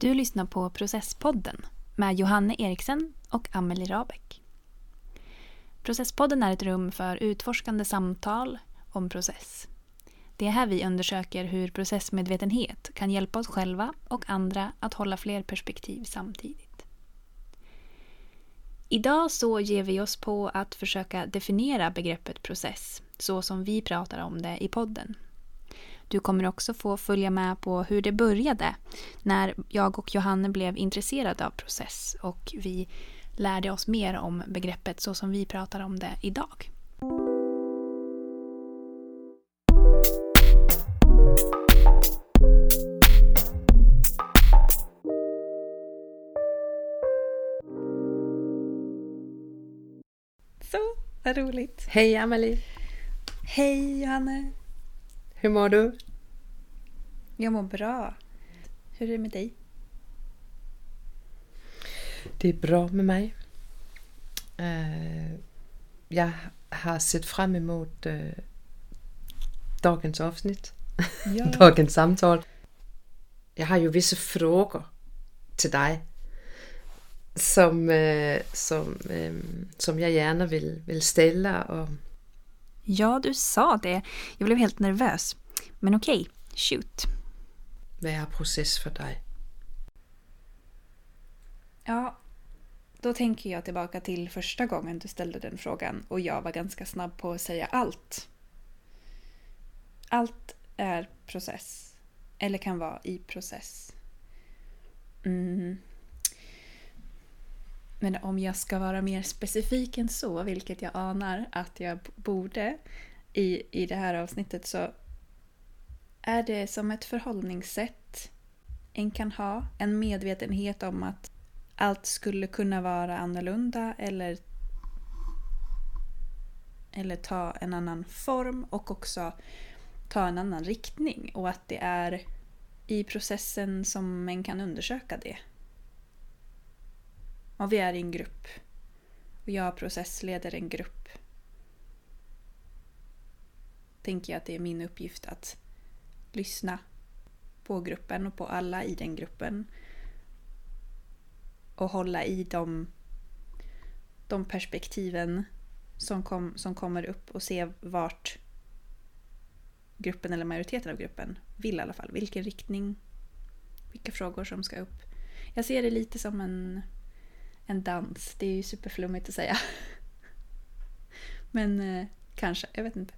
Du lyssnar på Processpodden med Johanne Eriksen och Amelie Rabeck. Processpodden är ett rum för utforskande samtal om process. Det är här vi undersöker hur processmedvetenhet kan hjälpa oss själva och andra att hålla fler perspektiv samtidigt. Idag så ger vi oss på att försöka definiera begreppet process så som vi pratar om det i podden. Du kommer också få följa med på hur det började när jag och Johanne blev intresserade av process och vi lärde oss mer om begreppet så som vi pratar om det idag. Så, vad roligt. Hej Amelie! Hej Johanne! Hur mår du? Jag mår bra. Hur är det med dig? Det är bra med mig. Uh, jag har sett fram emot uh, dagens avsnitt. Ja. dagens samtal. Jag har ju vissa frågor till dig. Som, uh, som, som jag gärna vill, vill ställa. Och... Ja, du sa det. Jag blev helt nervös. Men okej, okay, shoot. Vad är process för dig? Ja, då tänker jag tillbaka till första gången du ställde den frågan och jag var ganska snabb på att säga allt. Allt är process. Eller kan vara i process. Mm. Men om jag ska vara mer specifik än så, vilket jag anar att jag borde i, i det här avsnittet, så är det som ett förhållningssätt en kan ha. En medvetenhet om att allt skulle kunna vara annorlunda eller, eller ta en annan form och också ta en annan riktning. Och att det är i processen som en kan undersöka det. Och vi är i en grupp. Och jag processleder en grupp. Tänker jag att det är min uppgift att lyssna på gruppen och på alla i den gruppen. Och hålla i de, de perspektiven som, kom, som kommer upp och se vart gruppen eller majoriteten av gruppen vill i alla fall. Vilken riktning, vilka frågor som ska upp. Jag ser det lite som en, en dans. Det är ju superflummigt att säga. Men eh, kanske, jag vet inte.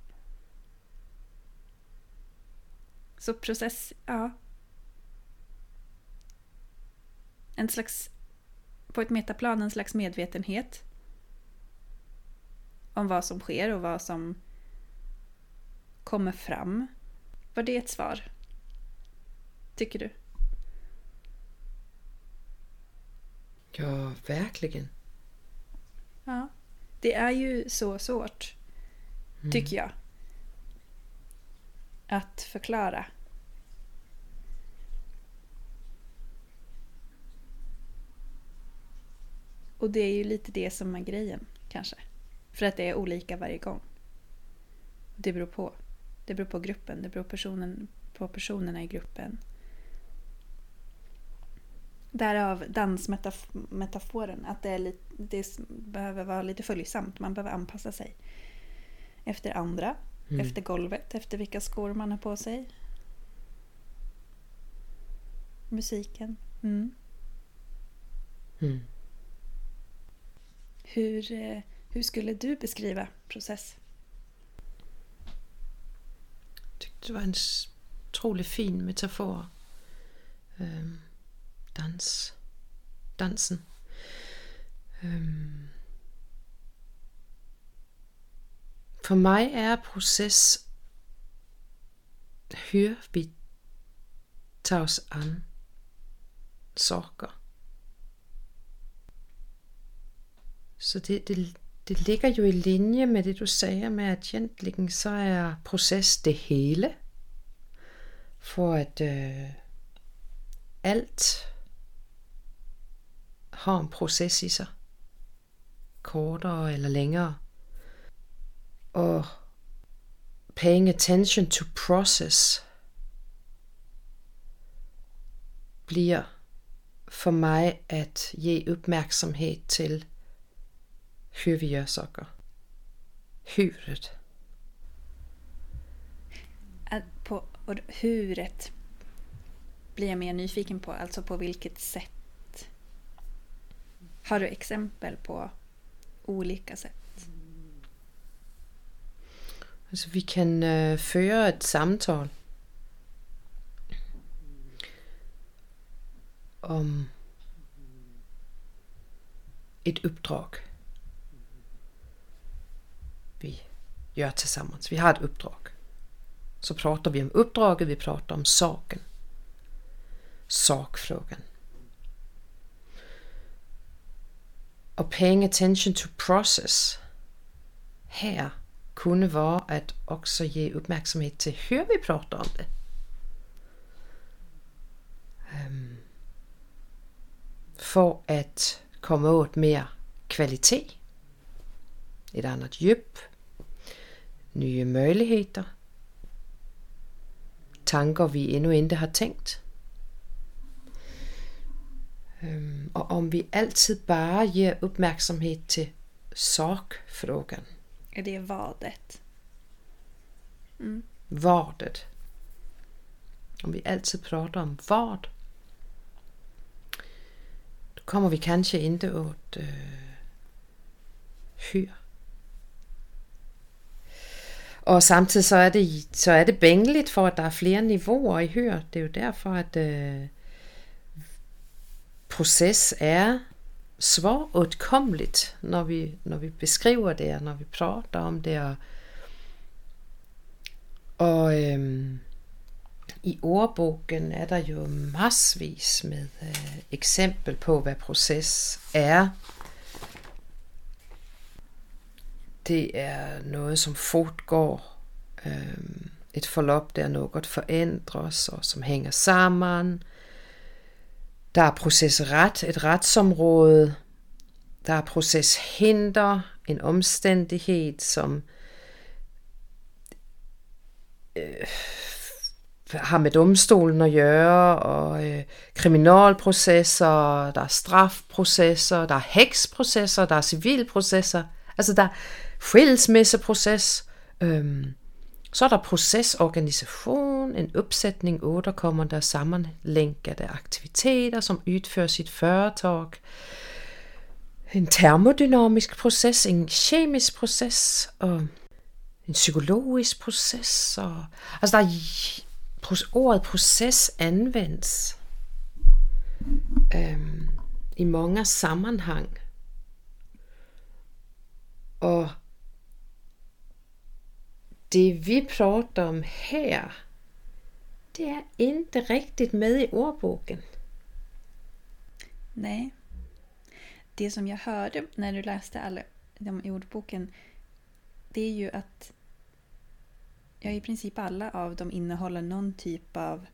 Så process, ja. En slags, på ett metaplan, en slags medvetenhet om vad som sker och vad som kommer fram. Var det ett svar? Tycker du? Ja, verkligen. Ja. Det är ju så svårt, mm. tycker jag att förklara. Och det är ju lite det som är grejen, kanske. För att det är olika varje gång. Det beror på. Det beror på gruppen, det beror personen, på personerna i gruppen. Därav dansmetaforen, att det, är lite, det behöver vara lite följsamt. Man behöver anpassa sig efter andra Mm. Efter golvet, efter vilka skor man har på sig. Musiken. Mm. Mm. Hur, eh, hur skulle du beskriva process? Jag tyckte det var en otroligt fin metafor. Um, dans. Dansen. Øhm. For mig er proces, hur vi tager os an saker. Så det, det, det ligger jo i linje med det du sagde med, at egentligen så er proces det hele. For at øh, alt har en proces i sig. Kortere eller længere og paying attention to process bliver för mig att ge uppmärksamhet till hur vi gör saker. Huret. På huret blir jag mer nyfiken på, alltså på vilket sätt. Har du exempel på olika sätt? Alltså vi kan eh, uh, föra ett samtal om ett uppdrag vi gör tillsammans. Vi har ett uppdrag. Så pratar vi om uppdraget, vi pratar om saken. Sakfrågan. Och paying attention to process. Här kunde vara att också ge uppmärksamhet till hur vi pratar om det. För att komma åt mer kvalitet, ett annat djup, nya möjligheter, tankar vi ännu inte har tänkt. Och om vi alltid bara ger uppmärksamhet till sakfrågan. Är det vadet? Mm. Vadet. Om vi alltid pratar om vad kommer vi kanske inte åt uh, hur. Och samtidigt så är, det, så är det bängligt för att det är fler nivåer i hur. Det är ju därför att uh, process är svåråtkomligt när vi, när vi beskriver det, när vi pratar om det. Och, och i ordboken är eh, det ju massvis med äh, exempel på vad process är. Det är något som fortgår, Ähm, ett förlopp där något förändras och som hänger samman. Der er procesret, et retsområde. Der er proceshinder, en omstændighed, som øh, har med domstolen at gøre, og øh, kriminalprocesser, der er strafprocesser, der er heksprocesser, der er civilprocesser, altså der er skilsmisseproces, øh, så er der processorganisation, en uppsättning återkommande sammanlänkade aktiviteter som utförs i ett företag. En termodynamisk process, en kemisk process och en psykologisk process. Och, alltså där ordet process används um, i många sammanhang. Och det vi pratar om här, det är inte riktigt med i ordboken. Nej. Det som jag hörde när du läste alla de i ordboken, det är ju att ja, i princip alla av dem innehåller någon typ av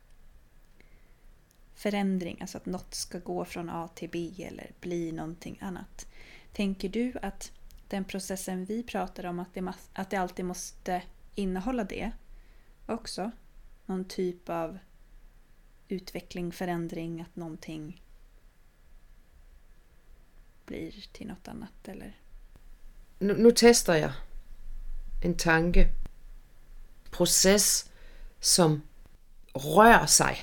förändring, alltså att något ska gå från A till B eller bli någonting annat. Tänker du att den processen vi pratar om, att det, att det alltid måste innehålla det också. Någon typ av utveckling, förändring, att någonting blir till något annat eller? Nu, nu testar jag en tanke. Process som rör sig,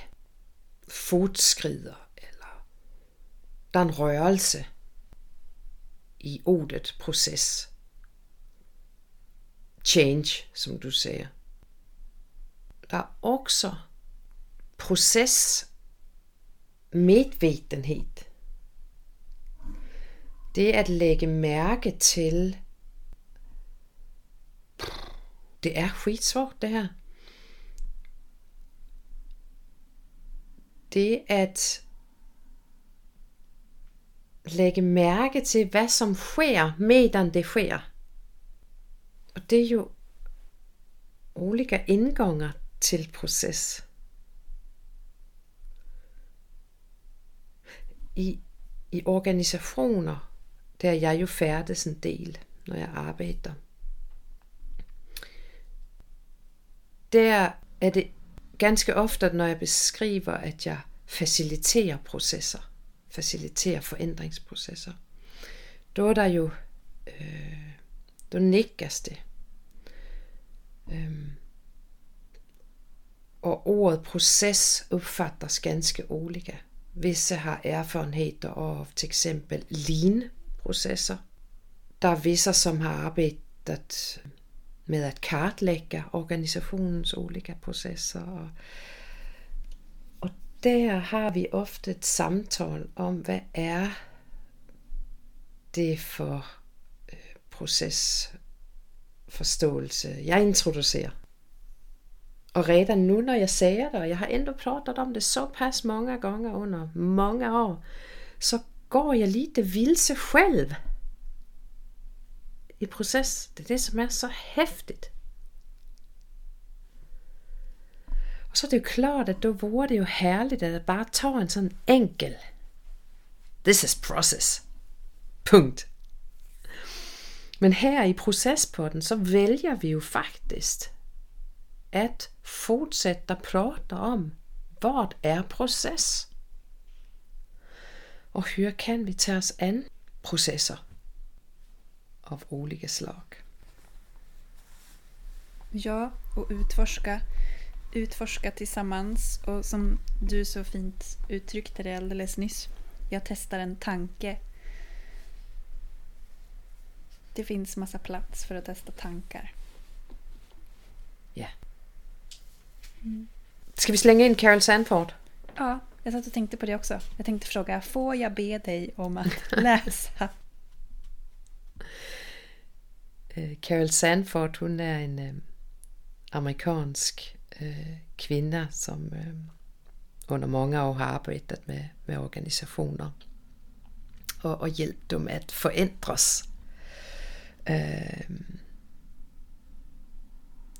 fortskrider eller Den rörelse en i ordet process change, som du säger. Der er också processmedvetenhed. Det at lægge mærke til, det er skitsvårt det her. Det at lägga märke till vad som sker, medan det sker. Och det är ju olika ingångar till process. I, i organisationer, där jag ju färdes en del när jag arbetar. Där är det ganska ofta när jag beskriver att jag faciliterar processer. faciliterar förändringsprocesser, då är det ju øh, då nickas det. Ehm. Och ordet process uppfattas ganska olika. Vissa har erfarenheter av till exempel lean-processer. Det är vissa som har arbetat med att kartlägga organisationens olika processer. Och där har vi ofta ett samtal om, vad är det för procesforståelse, jeg introducerer. Och redan nu när jag säger det, och jag har ändå pratat om det så pass många gånger under många år, så går jag lite vilse själv i process. Det är det som är så häftigt. Och så är det ju klart att då vore det ju härligt att bara ta en sån enkel This is process. Punkt. Men här i processpodden så väljer vi ju faktiskt att fortsätta prata om vad är process? Och hur kan vi ta oss an processer av olika slag? Ja, och utforska, utforska tillsammans. Och som du så fint uttryckte det alldeles nyss. Jag testar en tanke. Det finns massa plats för att testa tankar. Ja. Ska vi slänga in Carol Sanford? Ja, jag satt och tänkte på det också. Jag tänkte fråga, får jag be dig om att läsa? Eh, Carol Sanford, hon är en äh, amerikansk äh, kvinna som under många år har arbetat med, med organisationer och, och hjälpt dem att förändras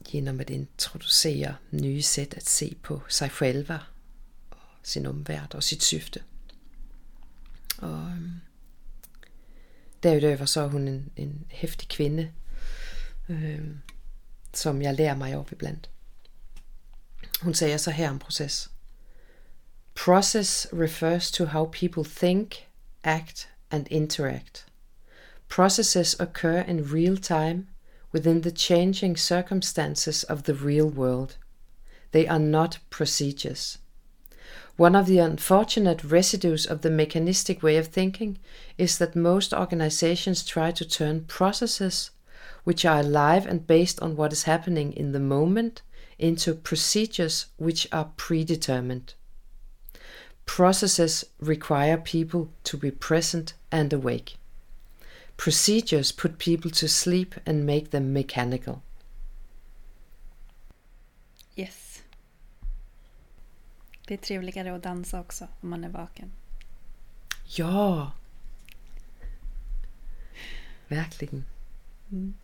genom att introducera nya sätt att se på sig själva, och sin omvärld och sitt syfte. Och, därutöver så är hon en, en häftig kvinna eh, som jag lär mig av ibland. Hon säger så här om process. Process refers to how people think, act and interact. Processes occur in real time within the changing circumstances of the real world. They are not procedures. One of the unfortunate residues of the mechanistic way of thinking is that most organizations try to turn processes, which are alive and based on what is happening in the moment, into procedures which are predetermined. Processes require people to be present and awake. Procedures put people to sleep and make them mechanical. Yes. Det är trevligare att dansa också om man är vaken. Ja! Verkligen. Mm.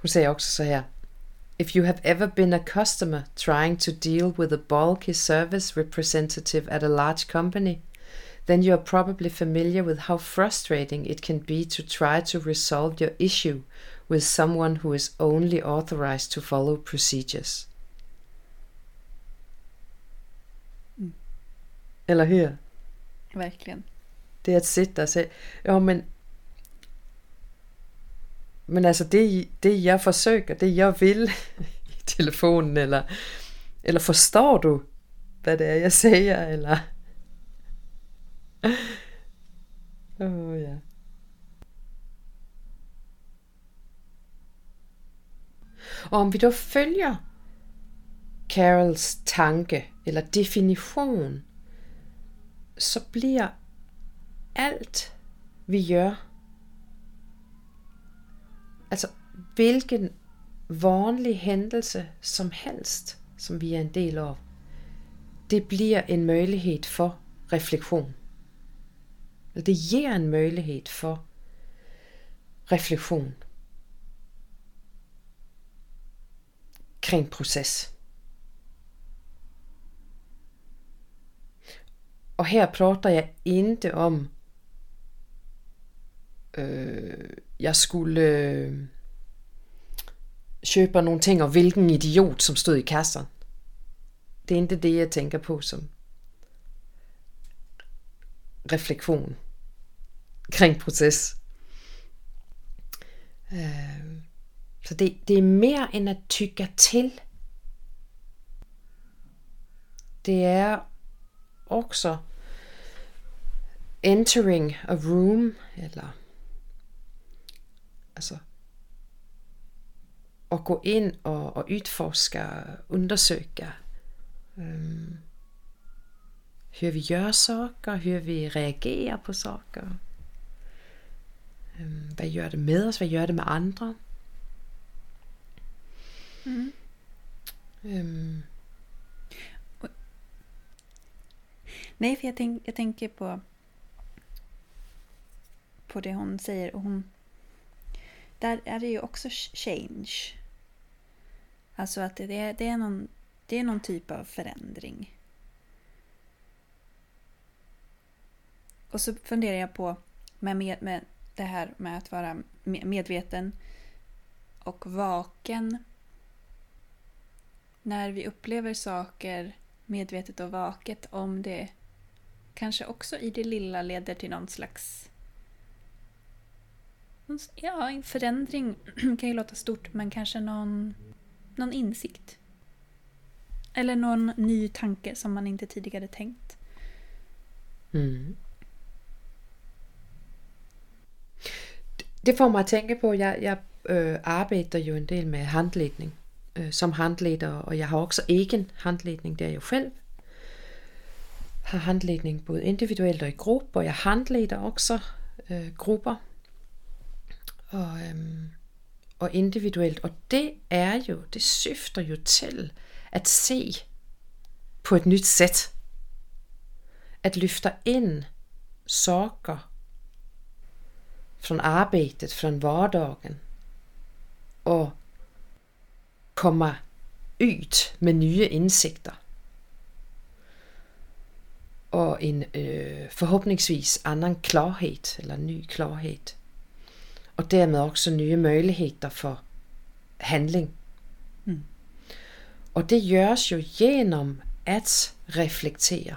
Hon säger också så här. If you have ever been a customer trying to deal with a bulky service representative at a large company, then you are probably familiar with how frustrating it can be to try to resolve your issue with someone who is only authorized to follow procedures. Mm. Eller hur? Verkligen. Det är att sitta och säga, ja men men alltså det, det jag försöker, det jag vill i telefonen eller, eller förstår du vad det är jag säger eller oh, yeah. Och om vi då följer Carols tanke eller definition så blir allt vi gör, alltså vilken vanlig händelse som helst som vi är en del av, det blir en möjlighet för reflektion. Det ger en möjlighet för reflektion kring process. Och här pratar jag inte om øh, jag skulle øh, köpa någonting av vilken idiot som stod i kassan. det är inte det jag tänker på som reflektion kring process. Øh, så det, det är mer än att tycka till. Det är också entering a room eller alltså att gå in och, och utforska, undersöka um, øh, hur vi gör saker, hur vi reagerar på saker. Um, vad gör det med oss, vad gör det med andra? Mm. Um, Nej, för jag, tänk, jag tänker på, på det hon säger. Och hon, där är det ju också change. Alltså att det, det, är någon, det är någon typ av förändring. Och så funderar jag på med, med, med det här med att vara medveten och vaken. När vi upplever saker medvetet och vaket om det kanske också i det lilla leder till någon slags Ja, en förändring kan ju låta stort men kanske någon, någon insikt. Eller någon ny tanke som man inte tidigare tänkt. Mm. Det får mig att tänka på, jag, jag äh, øh, arbetar ju en del med handledning äh, som handledare och jag har också egen handledning där jag själv har handledning både individuellt och i grupp och jag handleder också äh, øh, grupper. Och, ähm, och individuellt. Och det är ju, det syftar ju till att se på ett nytt sätt. Att lyfta in saker från arbetet, från vardagen och komma ut med nya insikter. Och en øh, förhoppningsvis annan klarhet eller ny klarhet. Och därmed också nya möjligheter för handling. Mm. Och det görs ju genom att reflektera.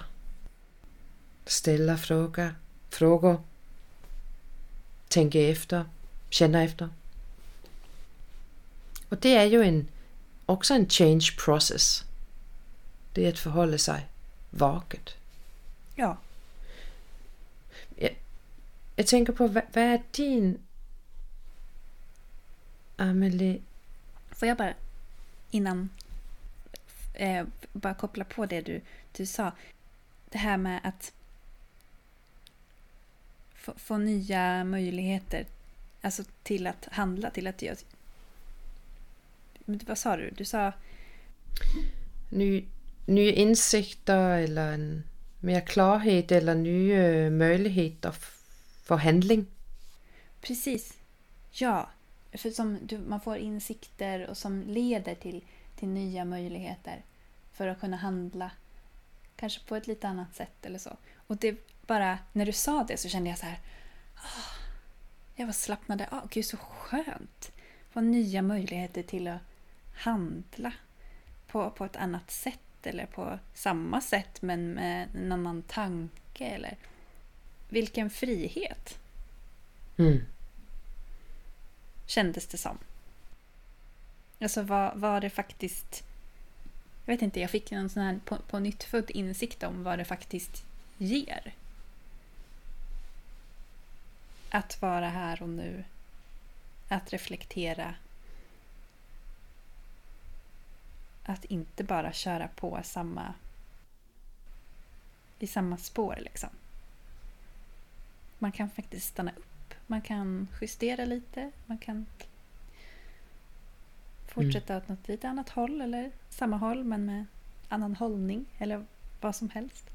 Ställa frågor, frågor tänka efter, känna efter. Och det är ju en, också en change process. Det är att förhålla sig vaket. Ja. Jag, jag tänker på, vad, vad är din... Amelie... Får jag bara, innan, eh, bara koppla på det du, du sa. Det här med att få, få nya möjligheter. Alltså till att handla, till att göra... Vad sa du? Du sa... Ny, nya insikter eller en mer klarhet eller nya möjligheter för handling. Precis. Ja. För som du, man får insikter och som leder till, till nya möjligheter för att kunna handla. Kanske på ett lite annat sätt eller så. Och det bara, när du sa det så kände jag så här. Oh, jag var slappnade av. Oh, gud, så skönt. Få nya möjligheter till att handla på, på ett annat sätt eller på samma sätt men med en annan tanke. Eller Vilken frihet! Mm. Kändes det som. Alltså var, var det faktiskt... Jag vet inte, jag fick någon sån här på, på nytt insikt om vad det faktiskt ger. Att vara här och nu. Att reflektera. Att inte bara köra på samma i samma spår liksom. Man kan faktiskt stanna upp. Man kan justera lite. Man kan fortsätta mm. åt något lite annat håll eller samma håll men med annan hållning eller vad som helst.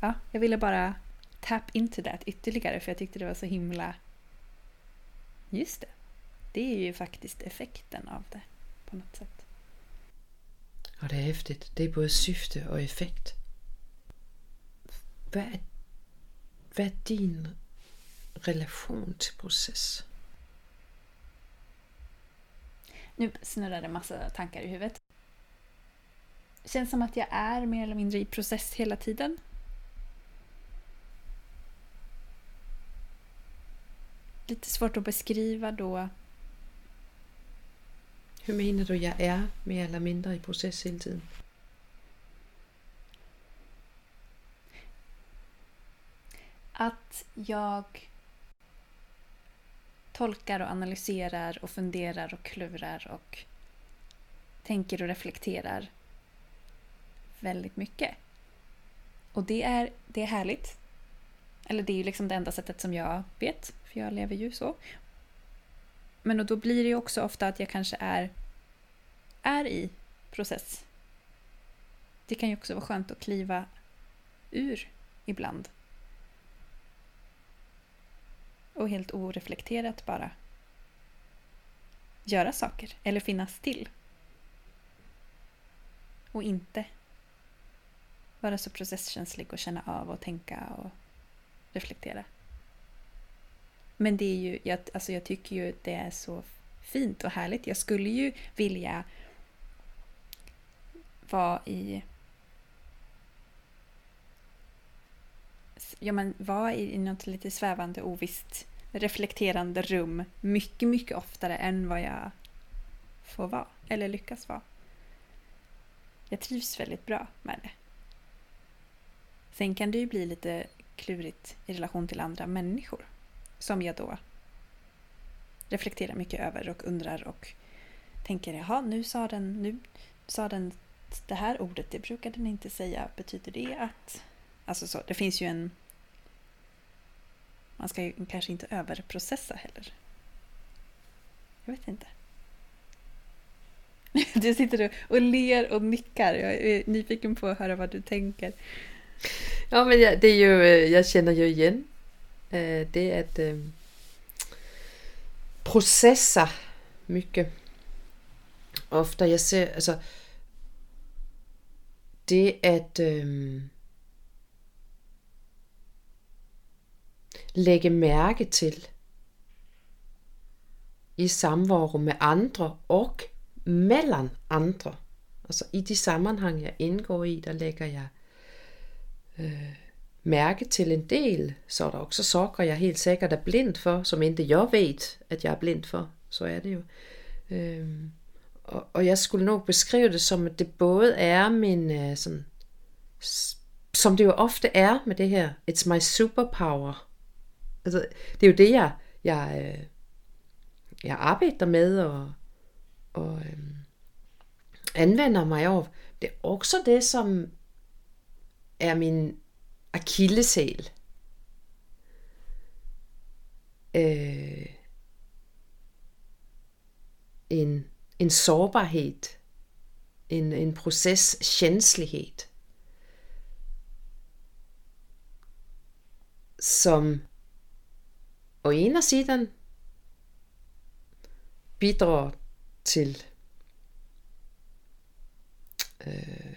Ja, jag ville bara tap into that ytterligare för jag tyckte det var så himla... Just det. Det är ju faktiskt effekten av det på något sätt. Ja, det är häftigt. Det är både syfte och effekt. Vad är, vad är din relation till process? Nu snurrar det massa tankar i huvudet. känns som att jag är mer eller mindre i process hela tiden. Lite svårt att beskriva då. Hur menar du jag är mer eller mindre i process hela tiden? Att jag tolkar och analyserar och funderar och klurar och tänker och reflekterar väldigt mycket. Och det är, det är härligt. Eller det är ju liksom det enda sättet som jag vet, för jag lever ju så. Men då blir det ju också ofta att jag kanske är, är i process. Det kan ju också vara skönt att kliva ur ibland. Och helt oreflekterat bara göra saker eller finnas till. Och inte vara så processkänslig och känna av och tänka och reflektera. Men det är ju, jag, alltså jag tycker ju det är så fint och härligt. Jag skulle ju vilja vara i ja, men vara i något lite svävande, ovisst, reflekterande rum mycket, mycket oftare än vad jag får vara, eller lyckas vara. Jag trivs väldigt bra med det. Sen kan det ju bli lite klurigt i relation till andra människor. Som jag då reflekterar mycket över och undrar och tänker jaha, nu sa den, nu sa den det här ordet, det brukar den inte säga. Betyder det att... Alltså så, det finns ju en... Man ska ju kanske inte överprocessa heller. Jag vet inte. Du sitter och ler och nickar. Jag är nyfiken på att höra vad du tänker. Ja, men jag, det är ju, jag känner ju igen Eh, det att eh, øh, processa mycket. Ofta jag ser, alltså det att eh, øh, lägga märke till i samvaro med andra och mellan andra. Alltså i de sammanhang jag ingår i, där lägger jag eh, mærke till en del, så är det också saker, jag helt säkert är blind för som inte jag vet att jag är blind för. Så är det ju. Øh, och, och jag skulle nog beskriva det som, att det både är min, øh, sådan, som det ju ofta är med det här. it's my superpower. Alltså, det är ju det, jag, jag, øh, jeg med och, och øh, använder mig av. Det är också det, som är min akilleshæl. Øh, en, en sårbarhed, en, en proceskänslighed, som å ena sidan bidrar til øh,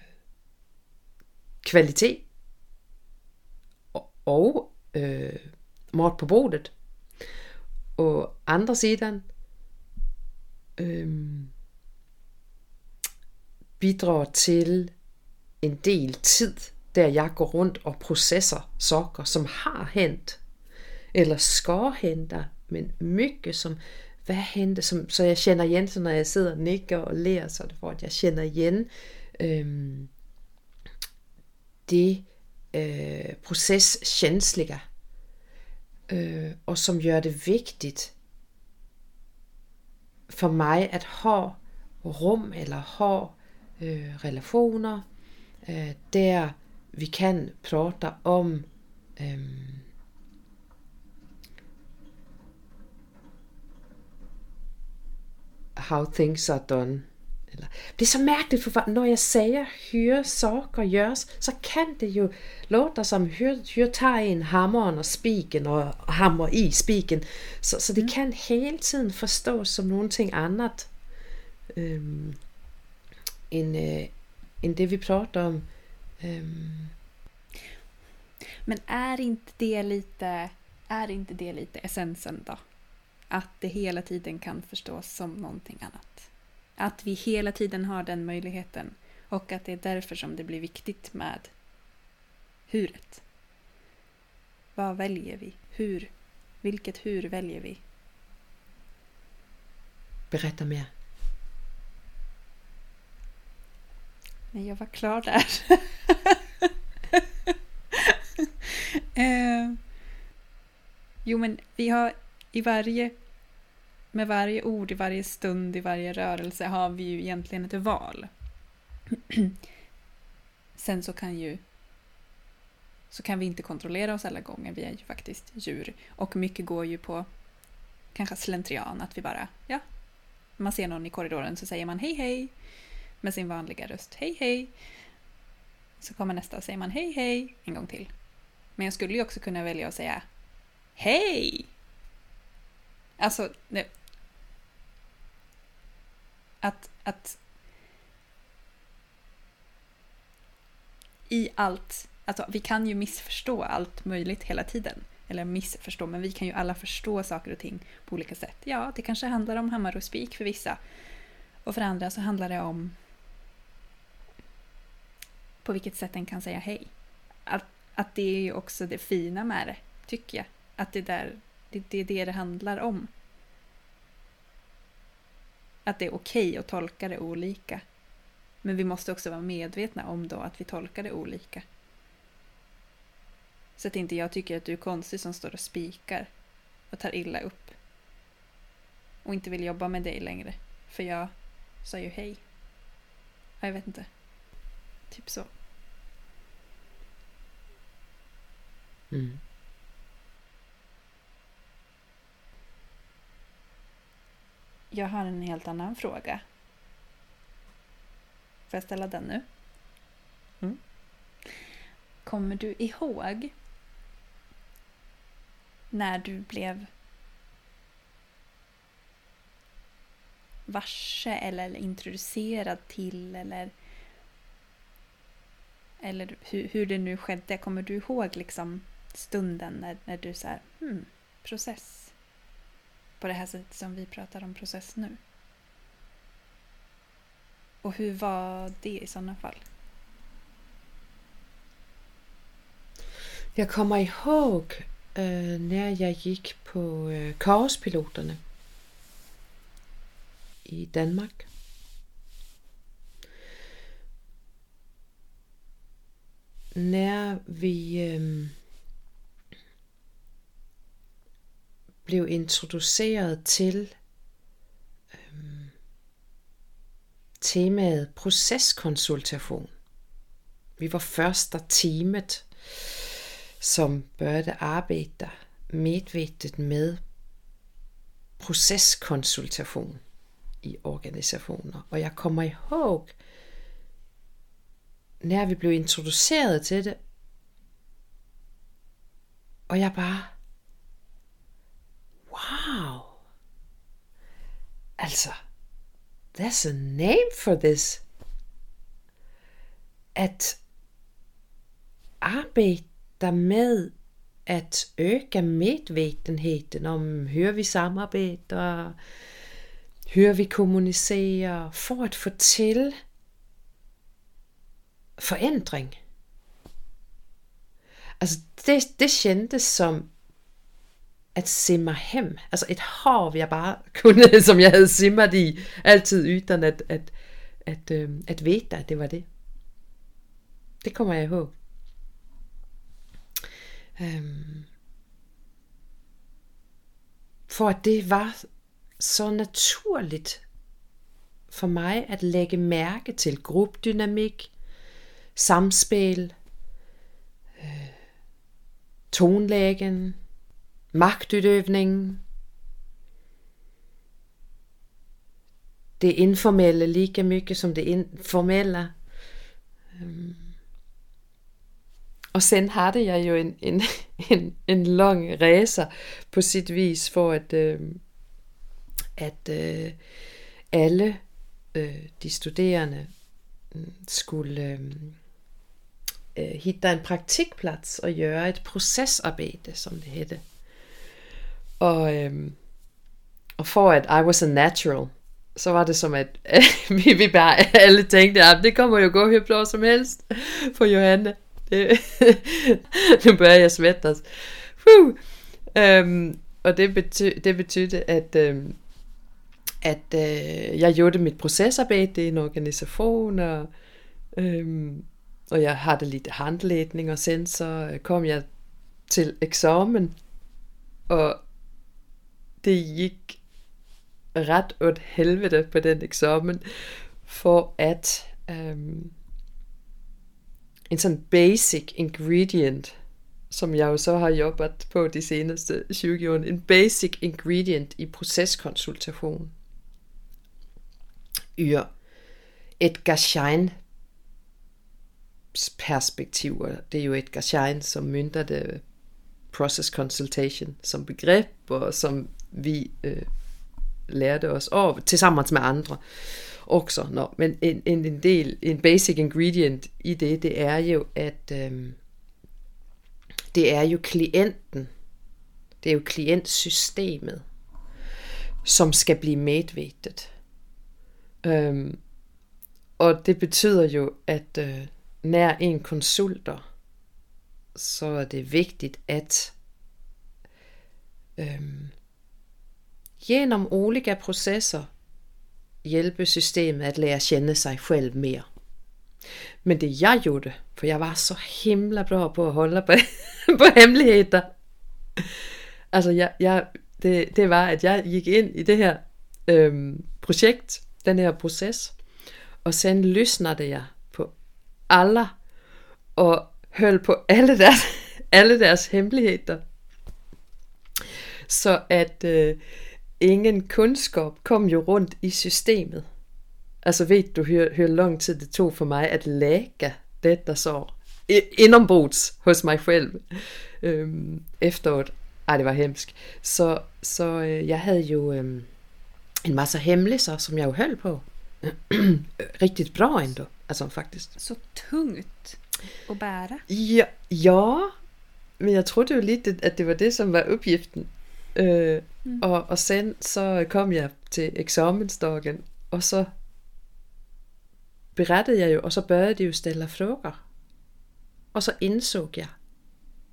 kvalitet och, øh, mat på bordet. Och andra sidan øh, bidrar till en del tid, där jag går runt och processar saker som har hänt eller ska hända, men mycket som vad hände, som, så jag känner igen så när jag sitter och nickar och ler så det för att jag känner igen øh, det Øh, processkänsliga och øh, som gör det viktigt för mig att ha rum eller ha øh, relationer øh, där vi kan prata om how things are done eller, det är så märkligt för när jag säger hur saker görs så kan det ju låta som hur, hur tar en hammaren och spiken och hamrar i spiken. Så, så det mm. kan hela tiden förstås som någonting annat um, än, uh, än det vi pratar om. Um. Men är inte det lite, är inte det lite essensen då? Att det hela tiden kan förstås som någonting annat? Att vi hela tiden har den möjligheten Och att det är därför som det blir viktigt med huret. Vad väljer vi? Hur? Vilket hur väljer vi? Berätta mer. Nej, jag var klar där. eh, jo, men vi har i varje... Med varje ord, i varje stund, i varje rörelse har vi ju egentligen ett val. Sen så kan ju så kan vi inte kontrollera oss alla gånger. Vi är ju faktiskt djur. Och mycket går ju på kanske slentrian, att vi bara, ja, man ser någon i korridoren så säger man hej hej med sin vanliga röst, hej hej. Så kommer nästa och säger man hej hej en gång till. Men jag skulle ju också kunna välja att säga hej. Alltså, att, att i allt Alltså, vi kan ju missförstå allt möjligt hela tiden. Eller missförstå, men vi kan ju alla förstå saker och ting på olika sätt. Ja, det kanske handlar om hammare och spik för vissa. Och för andra så handlar det om på vilket sätt en kan säga hej. Att, att det är ju också det fina med det, tycker jag. Att det, där, det, det är det det handlar om. Att det är okej okay att tolka det olika. Men vi måste också vara medvetna om då att vi tolkar det olika. Så att inte jag tycker att du är konstig som står och spikar och tar illa upp. Och inte vill jobba med dig längre. För jag sa ju hej. Jag vet inte. Typ så. Mm. Jag har en helt annan fråga. Får jag ställa den nu? Mm. Kommer du ihåg när du blev varse eller introducerad till eller eller hur, hur det nu skedde. Kommer du ihåg liksom stunden när, när du så här, hmm, process? På det här sättet som vi pratar om process nu. Och hur var det i sådana fall? Jag kommer ihåg eh, när jag gick på eh, kaospiloterna i Danmark. När vi øh, blev introduceret til øhm, temaet proceskonsultation. Vi var första teamet som började arbeta medvetet med processkonsultation i organisationer. Och jag kommer ihåg när vi blev introducerade till det och jag bara Wow! Alltså, there's a name for this. Att arbeta med at öka medvetenheten om hur vi samarbetar, hur vi kommunicerar för att få till förändring. Alltså det, det kändes som att simma hem. Alltså ett hav jag bara kunde, som jag hade simmat i alltid utan att, att, att, att, att veta att det var det. Det kommer jag ihåg. Um, för att det var så naturligt för mig att lägga märke till gruppdynamik, samspel, øh, tonlägen, maktutövning, det informella lika mycket som det formella. Och sen hade jag ju en, en, en, en lång resa på sitt vis för att, äh, att äh, øh, alla äh, øh, de studerande mm, skulle äh, øh, hitta en praktikplats och göra ett processarbete som det hette. Och, øhm, og för att I was a natural så var det som att vi, vi bara alla tänkte att ah, det kommer ju gå hur bra som helst för Johanne. Det, nu börjar jag svettas. Øhm, och det, bety, det betydde att, øhm, at øh, jag gjorde mitt processarbete i en organisation och, øhm, og jag hade lite handledning och sen så kom jag till examen og det gick rätt åt helvete på den examen för att um, en sån basic ingredient som jag ju så har jobbat på de senaste 20 åren, en basic ingredient i processkonsultation ur Edgar Schein perspektiv. Det är ju Edgar Schein som myntade process consultation som begrepp och som vi eh, lärde oss av tillsammans med andra också. Nå, men en, en, en del, en basic ingredient i det, det är ju att eh, øh, det är ju klienten, det är ju klientsystemet som ska bli medvetet. Um, och det betyder ju att uh, øh, när en konsulter så är det viktigt att um, genom olika processer hjälpa systemet att lära känna sig själv mer. Men det jag gjorde, för jag var så himla bra på att hålla på, på hemligheter. Alltså jag, jag, det, det var att jag gick in i det här ähm, projekt, den här process. Och sen lyssnade jag på alla och höll på alla deras, alla deras hemligheter. Så att äh, øh, ingen kunskap kom ju runt i systemet. Alltså vet du hur, hur lång tid det tog för mig att läka detta sår? Inombords hos mig själv. Um, efteråt. Ej, det var hemskt. Så, så uh, jag hade ju en massa hemlisar som jag höll på. Riktigt bra ändå. Alltså faktiskt. Så tungt att bära. Ja, ja, men jag trodde ju lite att det var det som var uppgiften. Uh, mm. och, och sen så kom jag till examensdagen och så berättade jag ju och så började jag ju ställa frågor. Och så insåg jag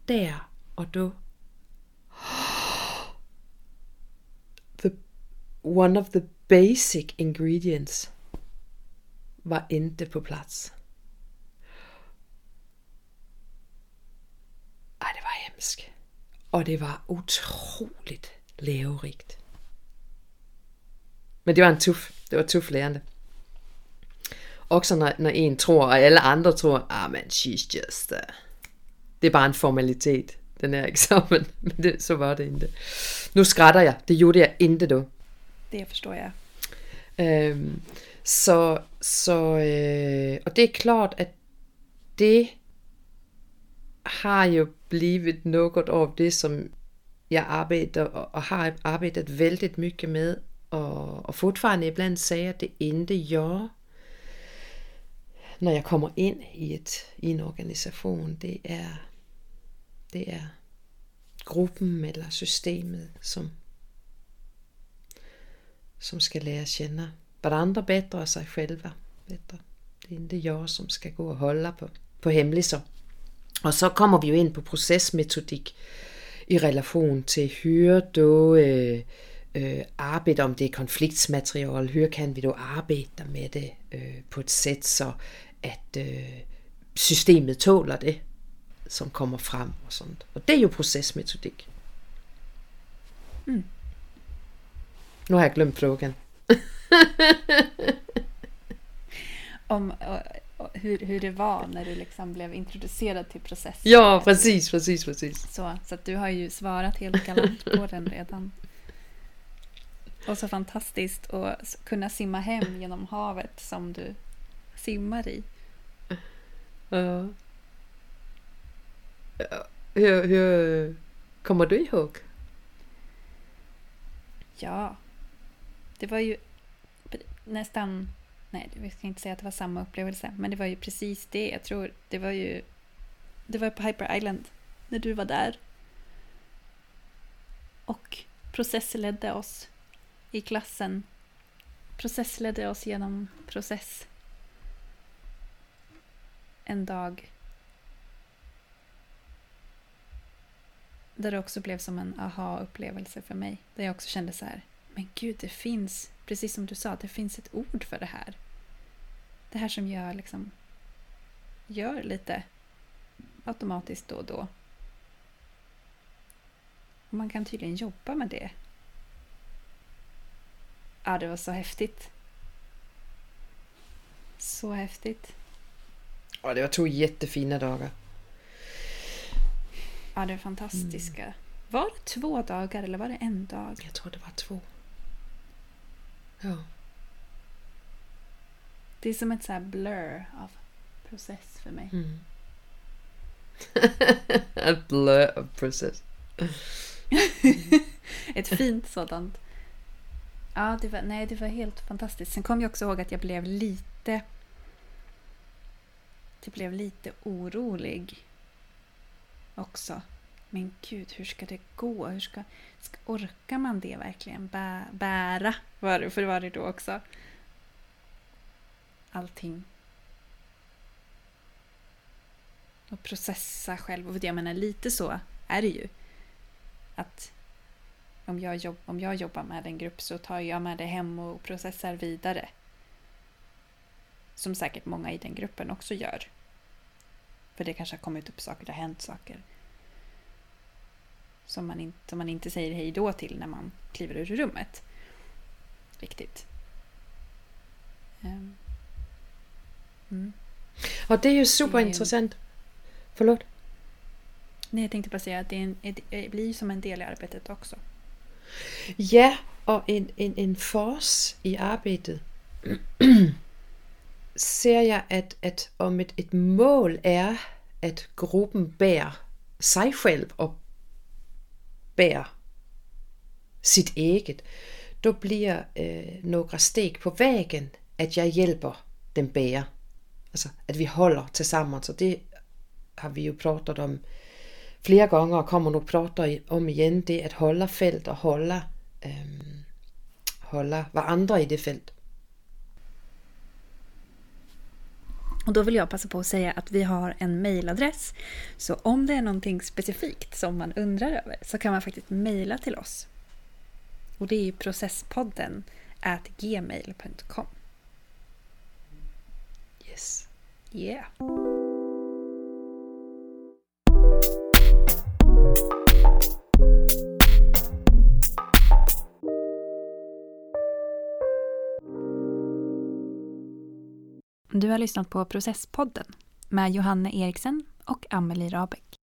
där och då the, one of the basic ingredients var inte på plats. Ej, det var hemskt. Och det var otroligt lärorikt. Men det var en tuff, det var tuff lärande. Också när, när en tror, och alla andra tror, ah men she's just... Uh, det är bara en formalitet, den här examen. Men det, så var det inte. Nu skrattar jag, det gjorde jag inte då. Det förstår jag. Um, så, så, uh, och det är klart att det har ju blivit något av det som jag arbetar och har arbetat väldigt mycket med och, och fortfarande ibland säger att det inte jag när jag kommer in i, ett, i en organisation, det är, det är gruppen eller systemet som, som ska lära känna varandra bättre och sig själva bättre. Det är inte jag som ska gå och hålla på, på hemlisar. Och så kommer vi ju in på processmetodik i relation till hur då øh, øh, arbejde om det är konfliktsmaterial, hur kan vi då arbeta med det øh, på ett sätt så att øh, systemet tåler det, som kommer fram och sånt. Och det är ju processmetodik. Mm. Nu har jag glömt frågan. Om hur, hur det var när du liksom blev introducerad till processen. Ja, precis, precis, precis. Så, så du har ju svarat helt galant på den redan. Och så fantastiskt att kunna simma hem genom havet som du simmar i. Ja. Hur, hur kommer du ihåg? Ja, det var ju nästan... Nej, vi ska inte säga att det var samma upplevelse, men det var ju precis det. Jag tror det var ju... Det var på Hyper Island, när du var där. Och process ledde oss i klassen process ledde oss genom process. En dag där det också blev som en aha-upplevelse för mig. Där jag också kände så här, men gud, det finns, precis som du sa, det finns ett ord för det här. Det här som jag liksom gör lite automatiskt då och då. Och man kan tydligen jobba med det. Ja, det var så häftigt. Så häftigt. Ja, det var två jättefina dagar. Ja, det är fantastiska. Mm. Var det två dagar eller var det en dag? Jag tror det var två. Ja. Det är som ett så här blur av process för mig. Mm. ett blur av process. ett fint sådant. Ja, det var, nej, det var helt fantastiskt. Sen kom jag också ihåg att jag blev lite... Jag blev lite orolig också. Men gud, hur ska det gå? Hur ska, ska, orkar man det verkligen? Bä, bära, var för var det då också. Allting. Och processa själv. Och jag menar, lite så är det ju. Att om jag, jobb, om jag jobbar med en grupp så tar jag med det hem och processar vidare. Som säkert många i den gruppen också gör. För det kanske har kommit upp saker, det har hänt saker. Som man, inte, som man inte säger hej då till när man kliver ur rummet. Riktigt. Um. Mm. Ja, det är ju superintressant. Det Förlåt? Nej, jag tänkte bara säga att det, en, det blir som en del i arbetet också. Ja, och en, en, en fas i arbetet ser jag att, att om ett, ett mål är att gruppen bär sig själv och bär sitt eget, då blir äh, några steg på vägen att jag hjälper den bära. Alltså att vi håller tillsammans och det har vi ju pratat om flera gånger och kommer nog prata om igen. Det är att hålla fält och hålla, ähm, hålla varandra i det fält. Och då vill jag passa på att säga att vi har en mejladress. Så om det är någonting specifikt som man undrar över så kan man faktiskt mejla till oss. Och det är processpodden at gmail.com. Yes. Yeah. Du har lyssnat på Processpodden med Johanne Eriksen och Amelie Rabeck.